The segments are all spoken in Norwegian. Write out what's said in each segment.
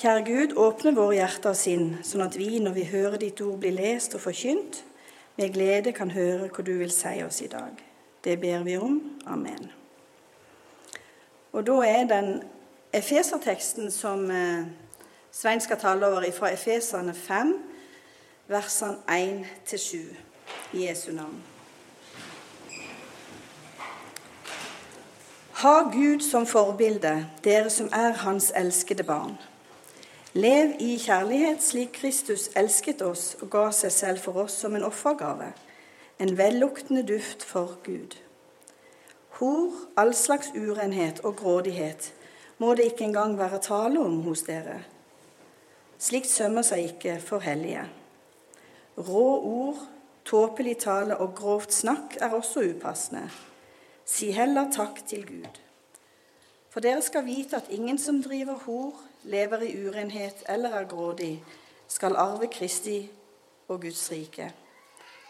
Kjære Gud, åpne våre hjerter og sinn, sånn at vi, når vi hører ditt ord bli lest og forkynt, med glede kan høre hva du vil si oss i dag. Det ber vi om. Amen. Og da er den Efeserteksten som eh, Svein skal tale over fra Efeserne 5, versene 1-7 i Jesu navn. Ha Gud som forbilde, dere som er Hans elskede barn. Lev i kjærlighet slik Kristus elsket oss og ga seg selv for oss som en offergave, en velluktende duft for Gud. Hor, all slags urenhet og grådighet må det ikke engang være tale om hos dere. Slikt sømmer seg ikke for hellige. Rå ord, tåpelig tale og grovt snakk er også upassende. Si heller takk til Gud. For dere skal vite at ingen som driver hor, lever i urenhet eller er grådig, skal arve Kristi og Guds rike.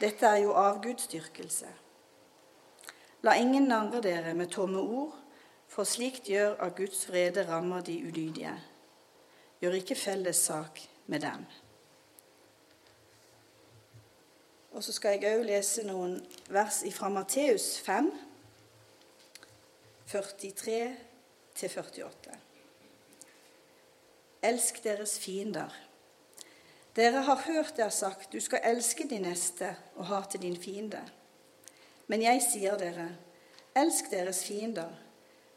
Dette er jo avgudsdyrkelse. La ingen angre dere med tomme ord, for slikt gjør at Guds vrede rammer de ulydige. Gjør ikke felles sak med dem. Og så skal jeg òg lese noen vers fra Matteus 5, 43-48. Elsk deres fiender. Dere har hørt det er sagt, du skal elske din neste og hate din fiende. Men jeg sier dere, elsk deres fiender.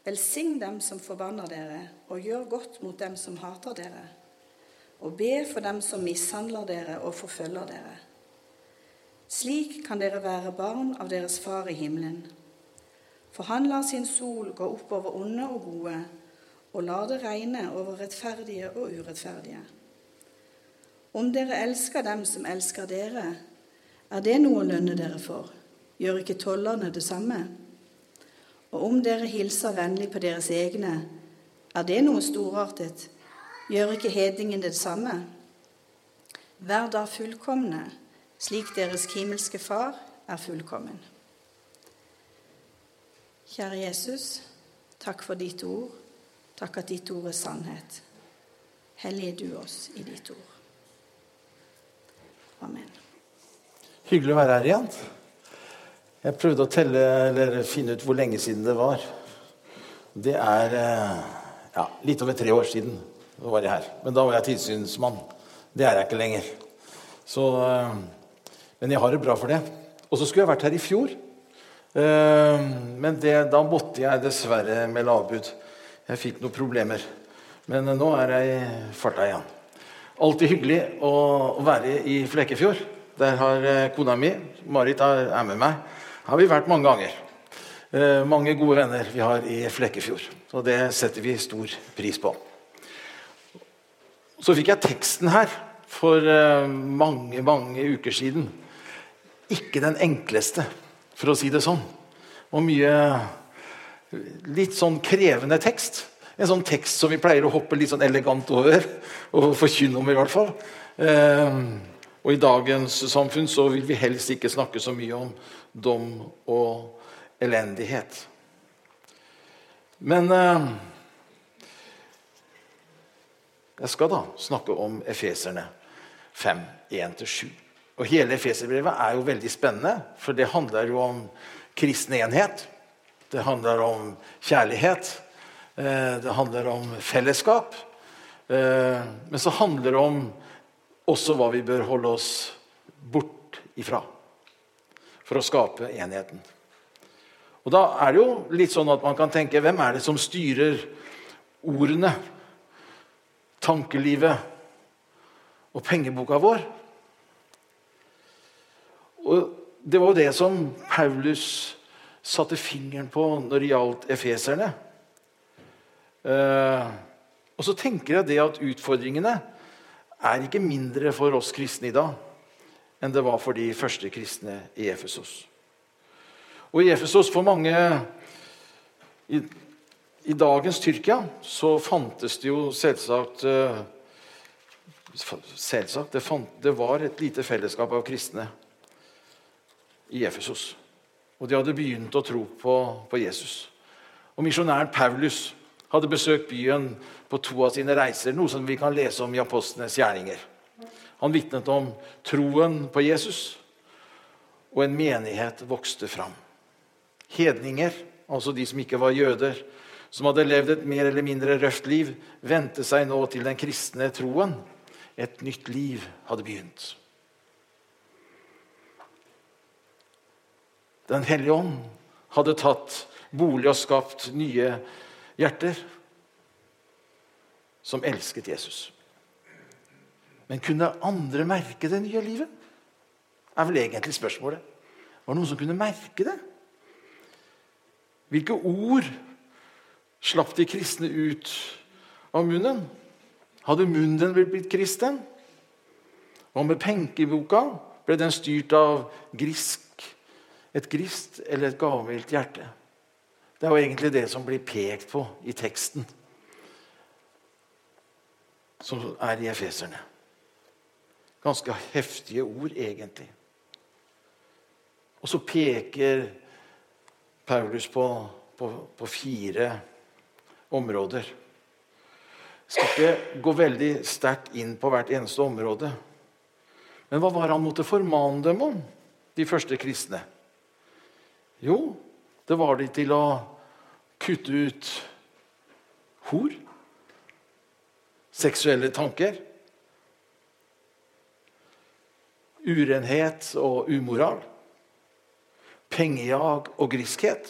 Velsign dem som forbanner dere, og gjør godt mot dem som hater dere. Og be for dem som mishandler dere og forfølger dere. Slik kan dere være barn av deres Far i himmelen. For han lar sin sol gå opp over onde og gode, og lar det regne over rettferdige og urettferdige. Om dere elsker dem som elsker dere, er det noe å lønne dere for? Gjør ikke tollerne det samme? Og om dere hilser vennlig på deres egne, er det noe storartet? Gjør ikke hedningen det samme? Vær da fullkomne, slik deres himmelske Far er fullkommen. Kjære Jesus, takk for ditt ord. Takk at ditt ord er sannhet. Hellige du oss i ditt ord. Amen. Hyggelig å være her igjen. Jeg prøvde å telle, eller finne ut hvor lenge siden det var. Det er eh, ja, litt over tre år siden da var jeg her. Men da var jeg tilsynsmann. Det er jeg ikke lenger. Så, eh, men jeg har det bra for det. Og så skulle jeg vært her i fjor. Eh, men det, da måtte jeg dessverre melde avbud. Jeg fikk noen problemer. Men nå er jeg i farta igjen. Alltid hyggelig å være i Flekkefjord. Der har kona mi, Marit, er med meg har vi vært mange ganger. Eh, mange gode venner vi har i Flekkefjord. Og det setter vi stor pris på. Så fikk jeg teksten her for eh, mange, mange uker siden. Ikke den enkleste, for å si det sånn. Og mye litt sånn krevende tekst. En sånn tekst som vi pleier å hoppe litt sånn elegant over. Og forkynne om, i hvert fall. Eh, og i dagens samfunn så vil vi helst ikke snakke så mye om dom og elendighet. Men eh, jeg skal da snakke om Efeserne 5, 1-7. Og Hele Efeserbrevet er jo veldig spennende, for det handler jo om kristen enhet. Det handler om kjærlighet. Eh, det handler om fellesskap. Eh, men så handler det om også hva vi bør holde oss bort ifra for å skape enheten. Og Da er det jo litt sånn at man kan tenke hvem er det som styrer ordene, tankelivet og pengeboka vår? Og Det var jo det som Paulus satte fingeren på når det gjaldt efeserne. Eh, og så tenker jeg det at utfordringene er ikke mindre for oss kristne i dag enn det var for de første kristne i Efesos. Og i Efesos, for mange i, i, dagens Tyrkia, så fantes det jo selvsagt eh, Selvsagt, det, fant, det var et lite fellesskap av kristne i Efesos. Og de hadde begynt å tro på, på Jesus. Og misjonæren Paulus hadde besøkt byen på to av sine reiser, noe som vi kan lese om i apostlenes gjerninger. Han vitnet om troen på Jesus, og en menighet vokste fram. Hedninger, altså de som ikke var jøder, som hadde levd et mer eller mindre røft liv, vendte seg nå til den kristne troen. Et nytt liv hadde begynt. Den hellige ånd hadde tatt bolig og skapt nye hjerter som elsket Jesus. Men kunne andre merke det nye livet? er vel egentlig spørsmålet. Var det noen som kunne merke det? Hvilke ord slapp de kristne ut av munnen? Hadde munnen blitt kristen? Hva med penkeboka? Ble den styrt av grisk, et grist eller et gavmildt hjerte? Det er jo egentlig det som blir pekt på i teksten, som er i Efeserne. Ganske heftige ord, egentlig. Og så peker Paulus på, på, på fire områder. Jeg skal ikke gå veldig sterkt inn på hvert eneste område. Men hva var han måtte formane dem om, de første kristne? Jo, det var de til å kutte ut hor, seksuelle tanker, urenhet og umoral, pengejag og griskhet,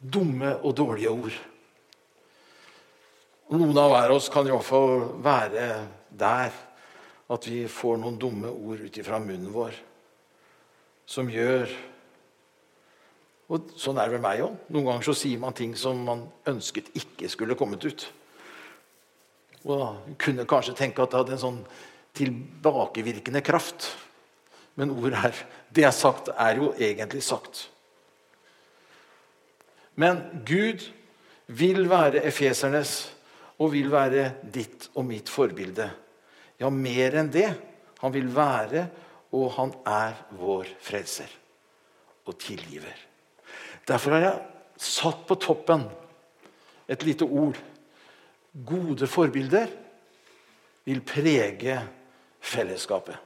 dumme og dårlige ord. Noen av hver oss kan iallfall være der at vi får noen dumme ord ut ifra munnen vår som gjør og Sånn er det med meg òg. Noen ganger så sier man ting som man ønsket ikke skulle kommet ut. Og kunne kanskje tenke at det hadde en sånn tilbakevirkende kraft. Men ordet er Det er sagt, er jo egentlig sagt. Men Gud vil være efesernes og vil være ditt og mitt forbilde. Ja, mer enn det. Han vil være, og han er vår frelser og tilgiver. Derfor har jeg satt på toppen et lite ord. Gode forbilder vil prege fellesskapet.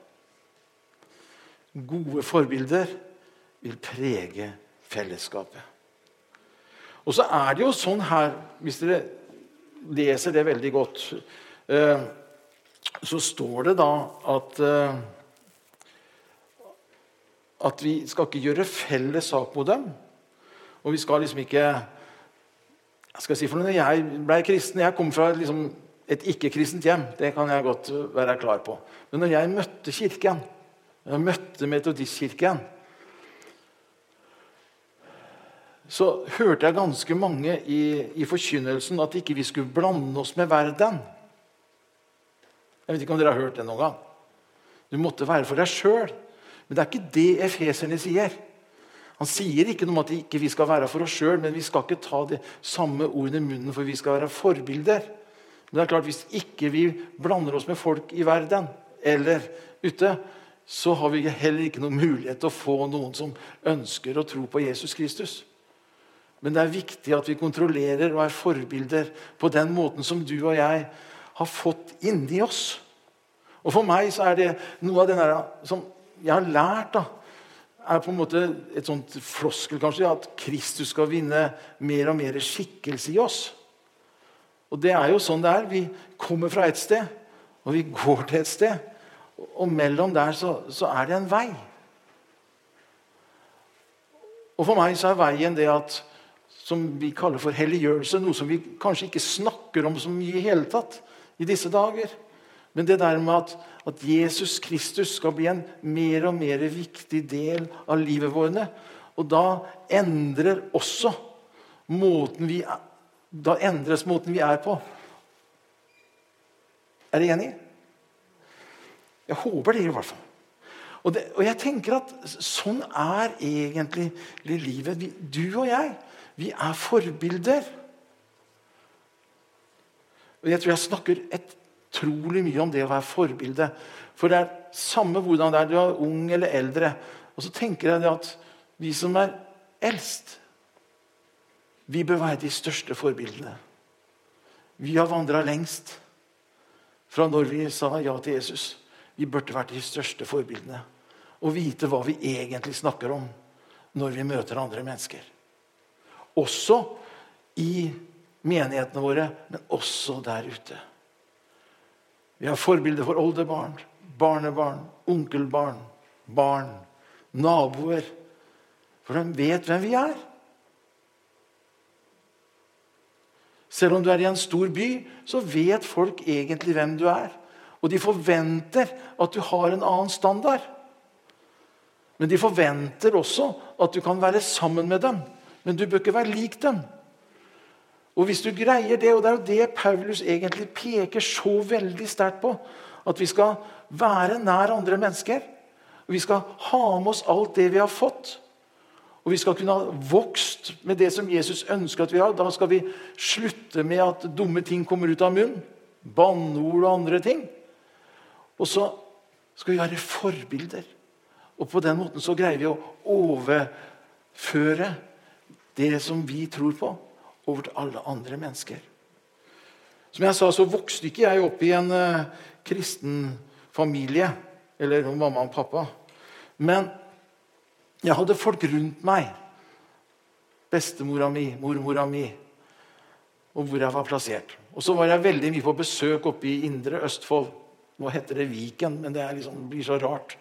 Gode forbilder vil prege fellesskapet. Og så er det jo sånn her, hvis dere leser det veldig godt, eh, så står det da at eh, at vi skal ikke gjøre felles sak mot dem. Og vi skal liksom ikke jeg skal si for noe, jeg ble kristen Jeg kom fra liksom et ikke-kristent hjem. Det kan jeg godt være klar på. Men når jeg møtte kirken, jeg møtte Metodistkirken, så hørte jeg ganske mange i, i forkynnelsen at ikke vi skulle blande oss med verden. Jeg vet ikke om dere har hørt det noen gang. Du måtte være for deg sjøl. Men det er ikke det efeserne sier. Han sier ikke noe om at vi ikke skal være for oss sjøl, men vi skal ikke ta de samme ordene i munnen, for vi skal være forbilder. Men det er klart, Hvis ikke vi blander oss med folk i verden eller ute, så har vi heller ikke noen mulighet til å få noen som ønsker å tro på Jesus Kristus. Men det er viktig at vi kontrollerer og er forbilder på den måten som du og jeg har fått inni oss. Og For meg så er det noe av det som jeg har lært da, er på en måte et sånt floskel kanskje, at Kristus skal vinne mer og mer skikkelse i oss. Og det er jo sånn det er. Vi kommer fra et sted, og vi går til et sted. Og mellom der så, så er det en vei. Og for meg så er veien det at som vi kaller for helliggjørelse, noe som vi kanskje ikke snakker om så mye i hele tatt i disse dager. Men det der med at, at, Jesus Kristus skal bli en mer og mer viktig del av livet vårt. Og da endrer også måten vi er, Da endres måten vi er på. Er dere enig? Jeg håper det, i hvert fall. Og, det, og, jeg tenker at sånn er egentlig livet. Vi, du og jeg, vi er forbilder. Og jeg tror jeg snakker et utrolig mye om det å være forbilde. For det er samme hvordan det er du er ung eller eldre. Og så tenker jeg at vi som er eldst, vi bør være de største forbildene. Vi har vandra lengst fra når vi sa ja til Jesus. Vi burde vært de største forbildene og vite hva vi egentlig snakker om når vi møter andre mennesker. Også i menighetene våre, men også der ute. Vi har forbilder for oldebarn, barnebarn, onkelbarn, barn, naboer. For de vet hvem vi er. Selv om du er i en stor by, så vet folk egentlig hvem du er. Og de forventer at du har en annen standard. Men de forventer også at du kan være sammen med dem. Men du bør ikke være lik dem. Og hvis du greier det, og det er jo det Paulus egentlig peker så veldig sterkt på, at vi skal være nær andre mennesker. og Vi skal ha med oss alt det vi har fått. Og vi skal kunne ha vokst med det som Jesus ønsker at vi har. Da skal vi slutte med at dumme ting kommer ut av munnen. Banneord og andre ting. Og så skal vi være forbilder. Og på den måten så greier vi å overføre det som vi tror på, over til alle andre mennesker. Som jeg sa, så vokste ikke jeg opp i en uh, kristen familie. Eller mamma og pappa. Men jeg hadde folk rundt meg. Bestemora mi, mormora mi, og hvor jeg var plassert. Og så var jeg veldig mye på besøk oppe i Indre Østfold. Nå heter det Viken, men det liksom, blir så rart.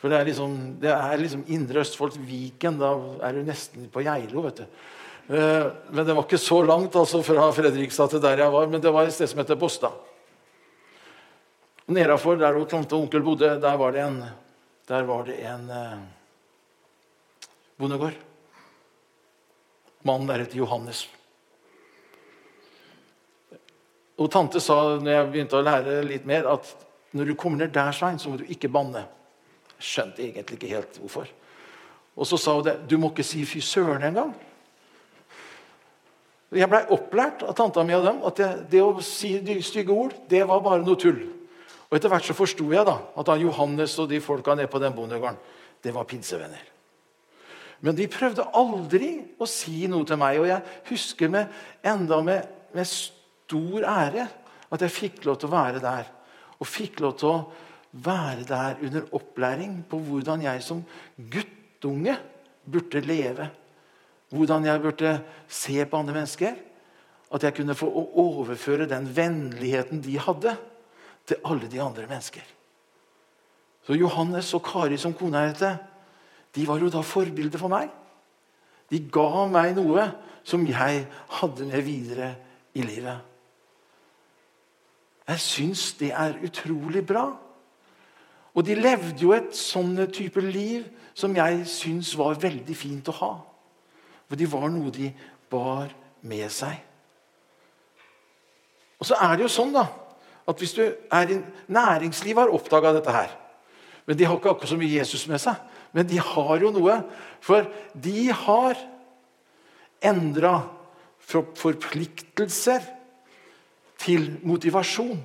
For det er liksom, det er liksom Indre Østfold, Viken. Da er du nesten på Geilo. vet du. Eh, men det var ikke så langt altså fra Fredrikstad til der jeg var. Men det var et sted som heter Båstad. Nedafor, der hvor tante og onkel bodde, der var det en, der var det en eh, bondegård. Mannen der het Johannes. Og Tante sa når jeg begynte å lære litt mer, at når du kommer ned der, Svein, så må du ikke banne skjønte egentlig ikke helt hvorfor. Og så sa hun det. Du må ikke si 'fy søren' engang. Jeg blei opplært av tanta mi og dem at det, det, å si de stygge ord, det var bare noe tull. Og Etter hvert så forsto jeg da at da Johannes og de folka nede på den bondegården, det var pinsevenner. Men de prøvde aldri å si noe til meg. Og jeg husker med, enda med, med stor ære at jeg fikk lov til å være der. Og fikk lov til å være der under opplæring på hvordan jeg som guttunge burde leve. Hvordan jeg burde se på andre mennesker. At jeg kunne få overføre den vennligheten de hadde, til alle de andre mennesker. Så Johannes og Kari som kona heter, de var jo da forbilder for meg. De ga meg noe som jeg hadde med videre i livet. Jeg syns det er utrolig bra. Og de levde jo et sånn type liv som jeg syns var veldig fint å ha. For de var noe de bar med seg. Og så er det jo sånn da, at hvis du er i Næringslivet har oppdaga dette her. Men de har ikke akkurat så mye Jesus med seg. Men de har jo noe. For de har endra forpliktelser til motivasjon.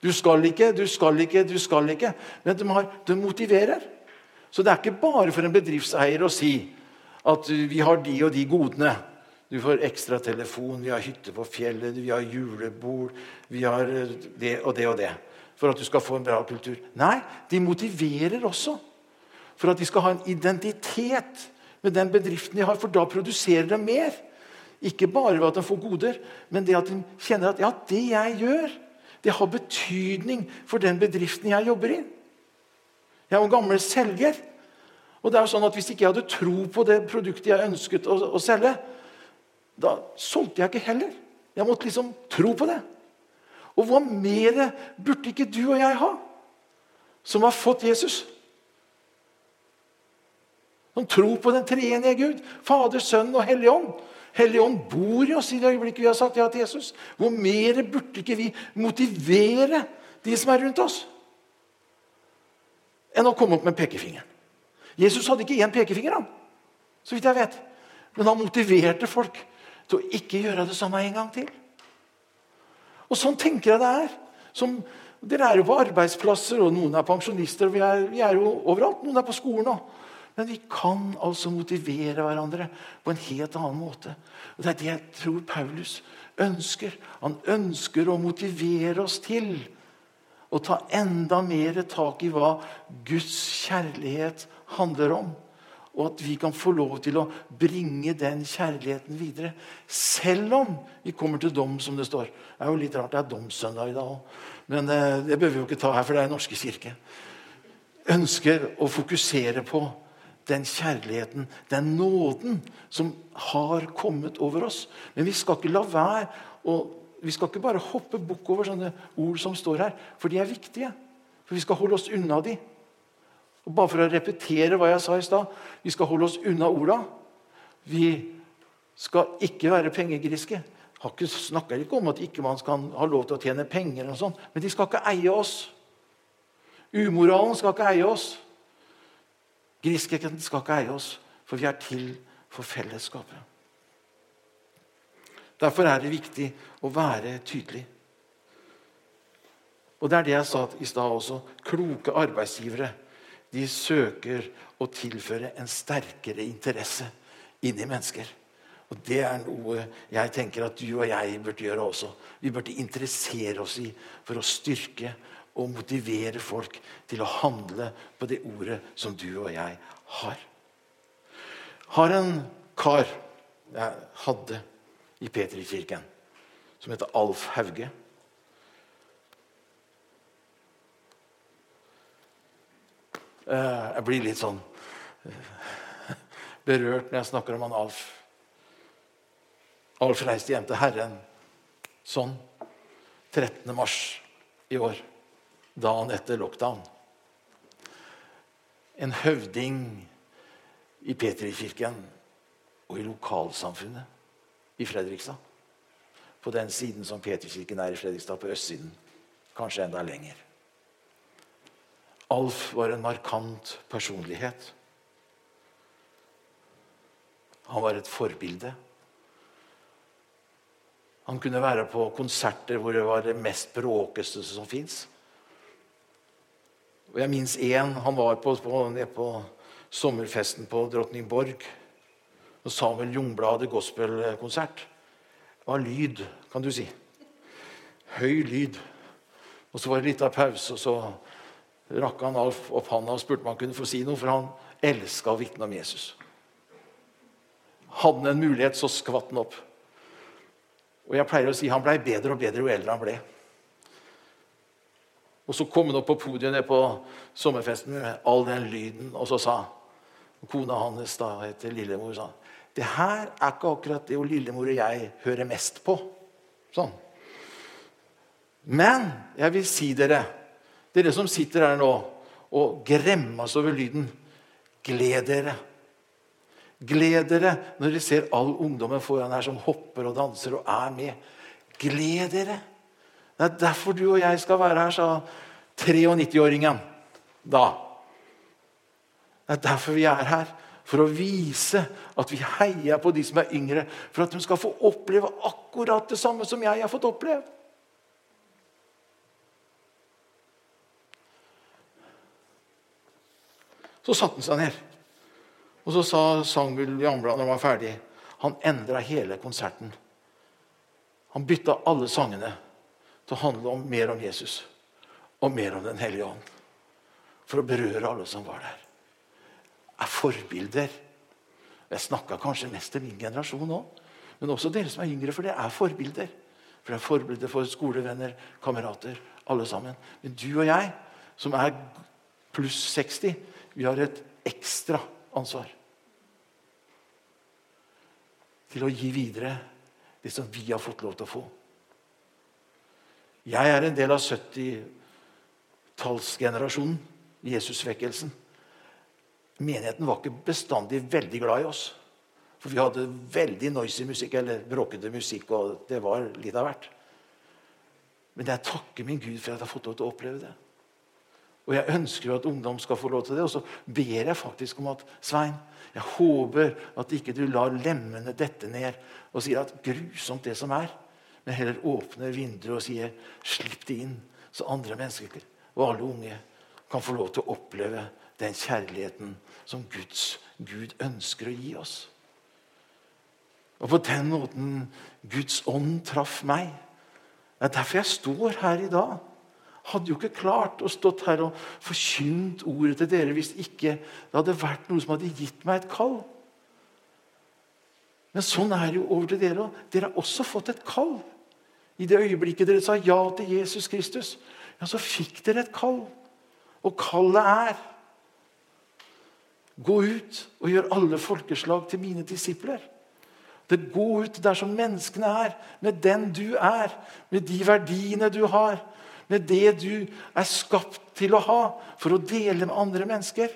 Du skal ikke, du skal ikke, du skal ikke. Men de, har, de motiverer. Så det er ikke bare for en bedriftseier å si at vi har de og de godene. Du får ekstra telefon, vi har hytte på fjellet, vi har julebord, vi har det og det og det. For at du skal få en bra kultur. Nei, de motiverer også. For at de skal ha en identitet med den bedriften de har, for da produserer de mer. Ikke bare ved at de får goder, men det at de kjenner at ja, det jeg gjør, det har betydning for den bedriften jeg jobber i. Jeg en gammel selger. Og det er jo sånn at Hvis ikke jeg hadde tro på det produktet jeg ønsket å, å selge, da solgte jeg ikke heller. Jeg måtte liksom tro på det. Og hva mer burde ikke du og jeg ha, som har fått Jesus? Som tror på den treenige Gud, Fader, Sønn og Hellig Ånd. Hellig Ånd bor i oss i det øyeblikket vi har sagt ja til Jesus. Hvor mer burde ikke vi motivere de som er rundt oss, enn å komme opp med pekefingeren? Jesus hadde ikke én pekefinger, han, så vidt jeg vet. Men han motiverte folk til å ikke gjøre det samme en gang til. Og Sånn tenker jeg det er. Som, dere er jo på arbeidsplasser, og noen er pensjonister. og vi er, vi er jo overalt. Noen er på skolen òg. Men vi kan altså motivere hverandre på en helt annen måte. Og Det er det jeg tror Paulus ønsker. Han ønsker å motivere oss til å ta enda mer tak i hva Guds kjærlighet handler om. Og at vi kan få lov til å bringe den kjærligheten videre. Selv om vi kommer til dom, som det står. Det er jo litt rart det er domssøndag i dag òg. Men eh, det bør vi jo ikke ta her, for det er Norske kirke. Ønsker å fokusere på den kjærligheten, den nåden, som har kommet over oss. Men vi skal ikke la være å Vi skal ikke bare hoppe bukk over sånne ord som står her, for de er viktige. For vi skal holde oss unna de. Og Bare for å repetere hva jeg sa i stad vi skal holde oss unna orda. Vi skal ikke være pengegriske. Jeg snakker ikke om at ikke man skal ha lov til å tjene penger, og sånt, men de skal ikke eie oss. Umoralen skal ikke eie oss. Griskheten skal ikke eie oss, for vi er til for fellesskapet. Derfor er det viktig å være tydelig. Og det er det jeg sa i stad også. Kloke arbeidsgivere de søker å tilføre en sterkere interesse inni mennesker. Og Det er noe jeg tenker at du og jeg burde gjøre også. Vi burde interessere oss i for å styrke og motivere folk til å handle på det ordet som du og jeg har. Har en kar jeg hadde i Petrikirken, som heter Alf Hauge. Jeg blir litt sånn eh, berørt når jeg snakker om han Alf. Alf reiste hjem til Herren sånn 13. mars i år dagen etter lockdown. En høvding i Petrikirken og i lokalsamfunnet i Fredrikstad. På den siden som Peterkirken er i Fredrikstad, på østsiden. Kanskje enda lenger. Alf var en markant personlighet. Han var et forbilde. Han kunne være på konserter hvor det var det mest bråkeste som fins. Jeg minnes én. Han var på, på, på sommerfesten på Drottningborg. Og Samuel Jungbladet gospelkonsert. Det var lyd, kan du si. Høy lyd. Og så var det litt av pause, og så rakk han opp handa og spurte om han kunne få si noe, for han elska å vitne om Jesus. Hadde han en mulighet, så skvatt han opp. Og jeg pleier å si han blei bedre og bedre jo eldre han ble. Og så kom han opp på podiet nede på sommerfesten med all den lyden, og så sa kona hans, da heter Lillemor, sa det her er ikke akkurat det Lillemor og jeg hører mest på. Sånn. Men jeg vil si dere, dere som sitter her nå og gremmes over lyden, gled dere. Gled dere når dere ser all ungdommen foran her som hopper og danser og er med. Gled dere. Det er derfor du og jeg skal være her, sa 93-åringen da. Det er derfor vi er her. For å vise at vi heier på de som er yngre. For at de skal få oppleve akkurat det samme som jeg har fått oppleve. Så satte han seg ned. Og så sa Samuel Jamblad når han var ferdig Han endra hele konserten. Han bytta alle sangene til å handle om, mer om Jesus og mer om Den hellige ånd. For å berøre alle som var der. Er forbilder. Jeg snakka kanskje mest til min generasjon òg. Men også dere som er yngre, for det er forbilder. For det er forbilder for skolevenner, kamerater, alle sammen. Men du og jeg, som er pluss 60, vi har et ekstra ansvar. Til å gi videre det som vi har fått lov til å få. Jeg er en del av 70-tallsgenerasjonen, Jesusvekkelsen. Menigheten var ikke bestandig veldig glad i oss. For vi hadde veldig noisy musikk, eller bråkete musikk, og det var litt av hvert. Men jeg takker min Gud for at jeg har fått lov til å oppleve det. Og jeg ønsker jo at ungdom skal få lov til det. Og så ber jeg faktisk om at Svein, jeg håper at ikke du lar lemmene dette ned og sier at grusomt det som er men heller åpner vinduet og sier 'slipp det inn', så andre mennesker og alle unge kan få lov til å oppleve den kjærligheten som Guds, Gud ønsker å gi oss. Og på den måten Guds ånd traff meg. Det er derfor jeg står her i dag. Hadde jo ikke klart å stått her og forkynt ordet til dere hvis ikke det hadde vært noe som hadde gitt meg et kall. Men sånn er det jo over til dere òg. Dere har også fått et kall. I det øyeblikket dere sa ja til Jesus Kristus, ja, så fikk dere et kall. Og kallet er Gå ut og gjør alle folkeslag til mine disipler. Det Gå ut der som menneskene er, med den du er, med de verdiene du har, med det du er skapt til å ha, for å dele med andre mennesker.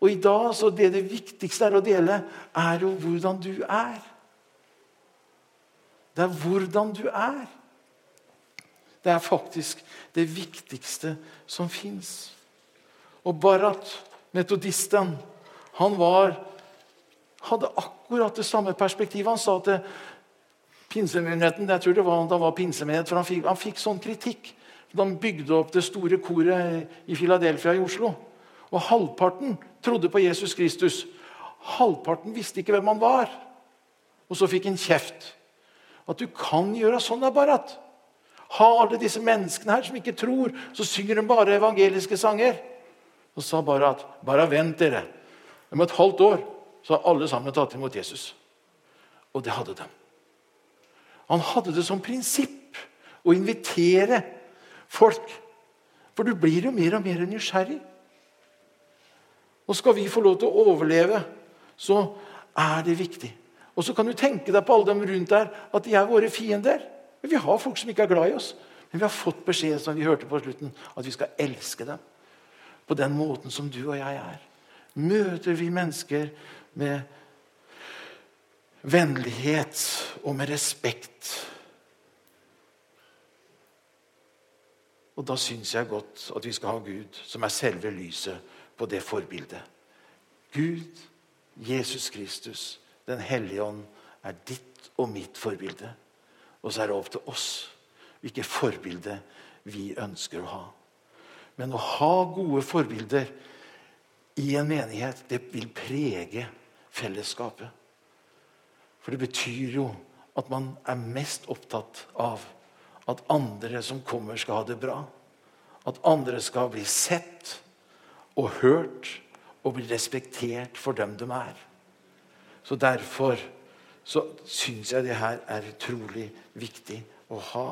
Og i dag så det, det viktigste er å dele, er jo hvordan du er. Det er hvordan du er. Det er faktisk det viktigste som fins. Og Barat, metodisten, han var, hadde akkurat det samme perspektivet. Han sa til pinsemyndigheten jeg tror det var, da var pinsemenighet, for han fikk, han fikk sånn kritikk han bygde opp det store koret i Philadelphia i Oslo. Og halvparten trodde på Jesus Kristus. Halvparten visste ikke hvem han var. Og så fikk han kjeft. At du kan gjøre sånn, da, Barat. Ha alle disse menneskene her som ikke tror, så synger de bare evangeliske sanger. Og sa bare at bare vent dere. Om et halvt år så har alle sammen tatt imot Jesus. Og det hadde de. Han hadde det som prinsipp å invitere folk. For du blir jo mer og mer nysgjerrig. Og skal vi få lov til å overleve, så er det viktig. Og så kan du tenke deg på alle dem rundt der at de er våre fiender. Men Vi har folk som ikke er glad i oss. Men vi har fått beskjed som vi hørte på slutten, at vi skal elske dem på den måten som du og jeg er. Møter vi mennesker med vennlighet og med respekt Og da syns jeg godt at vi skal ha Gud, som er selve lyset på det forbildet. Gud, Jesus Kristus, Den hellige ånd, er ditt og mitt forbilde. Og så er det opp til oss hvilket forbilde vi ønsker å ha. Men å ha gode forbilder i en menighet, det vil prege fellesskapet. For det betyr jo at man er mest opptatt av at andre som kommer, skal ha det bra. At andre skal bli sett og hørt og bli respektert for dem de er. Så Derfor så syns jeg det her er utrolig viktig å ha.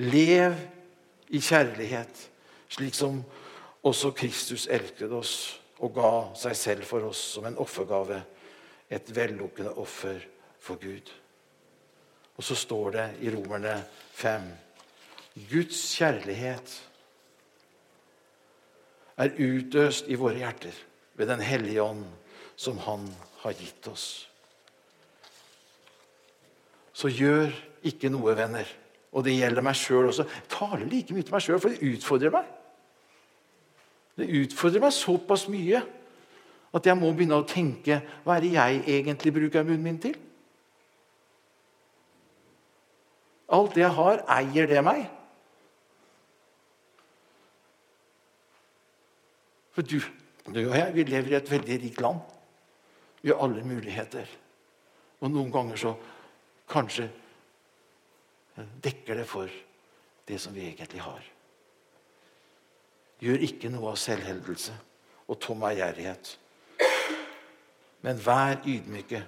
Lev i kjærlighet, slik som også Kristus elsket oss og ga seg selv for oss som en offergave. Et vellukkende offer for Gud. Og så står det i Romerne 5 Guds kjærlighet er utøst i våre hjerter ved Den hellige ånd, som Han har gitt oss. Så gjør ikke noe, venner. Og det gjelder meg sjøl også. Jeg taler like mye til meg sjøl, for det utfordrer meg. Det utfordrer meg såpass mye at jeg må begynne å tenke hva er det jeg egentlig bruker munnen min til? Alt det jeg har, eier det meg? For du, du og jeg vi lever i et veldig rikt land. Vi har alle muligheter. Og noen ganger så kanskje dekker det for det som vi egentlig har. Gjør ikke noe av selvheldelse og tom ærgjerrighet. Men vær ydmyke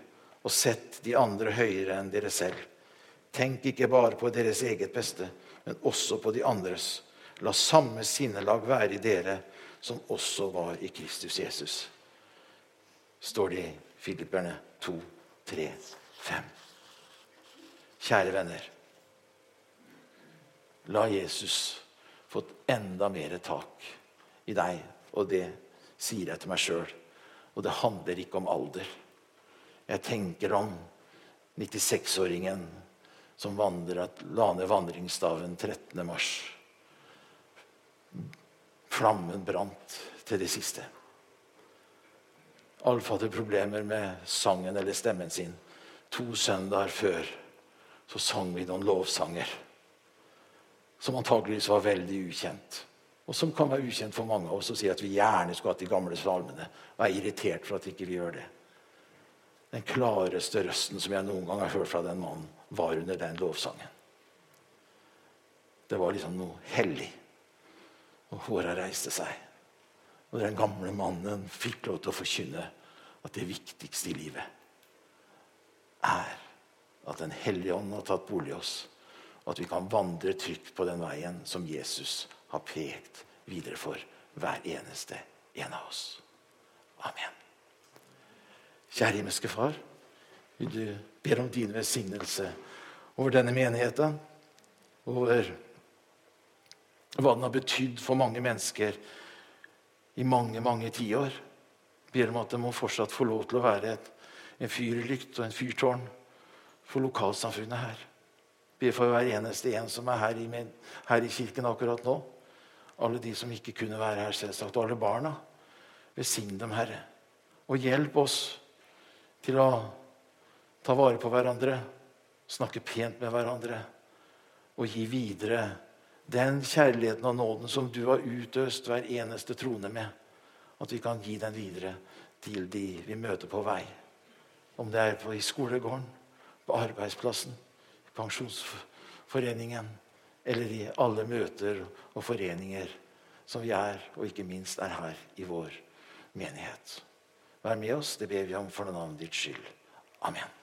og sett de andre høyere enn dere selv. Tenk ikke bare på deres eget beste, men også på de andres. La samme sinnelag være i dere som også var i Kristus Jesus. Står det i Filipperne 2, 3, 5. Kjære venner. La Jesus få enda mer tak i deg. Og det sier jeg til meg sjøl. Og det handler ikke om alder. Jeg tenker om 96-åringen som vandret, la ned vandringsstaven 13. mars. Flammen brant til det siste. Alf hadde problemer med sangen eller stemmen sin. To søndager før så sang vi noen lovsanger som antageligvis var veldig ukjent. Og som kan være ukjent for mange av oss og si at vi gjerne skulle hatt de gamle salmene. Og er irritert for at ikke vi gjør det. Den klareste røsten som jeg noen gang har hørt fra den mannen, var under den lovsangen. Det var liksom noe hellig. Og håra reiste seg. Og den gamle mannen fikk lov til å forkynne at det viktigste i livet er at Den hellige ånd har tatt bolig i oss, og at vi kan vandre trygt på den veien som Jesus har pekt videre for hver eneste en av oss. Amen. Kjære himmelske Far. Du ber om din velsignelse over denne menigheten. Over hva den har betydd for mange mennesker i mange, mange tiår. Ber om at det må fortsatt få lov til å være et, en fyrlykt og en fyrtårn for lokalsamfunnet her. Ber for hver eneste en som er her i, her i kirken akkurat nå. Alle de som ikke kunne være her, selvsagt. Og alle barna. Besign dem, Herre. Og hjelp oss til å ta vare på hverandre, snakke pent med hverandre og gi videre den kjærligheten og nåden som du har utøst hver eneste trone med. At vi kan gi den videre til de vi møter på vei. Om det er på, i skolegården, på arbeidsplassen, i pensjonsforeningen eller i alle møter og foreninger som vi er, og ikke minst er her i vår menighet. Vær med oss, det ber vi om for navnet ditt skyld. Amen.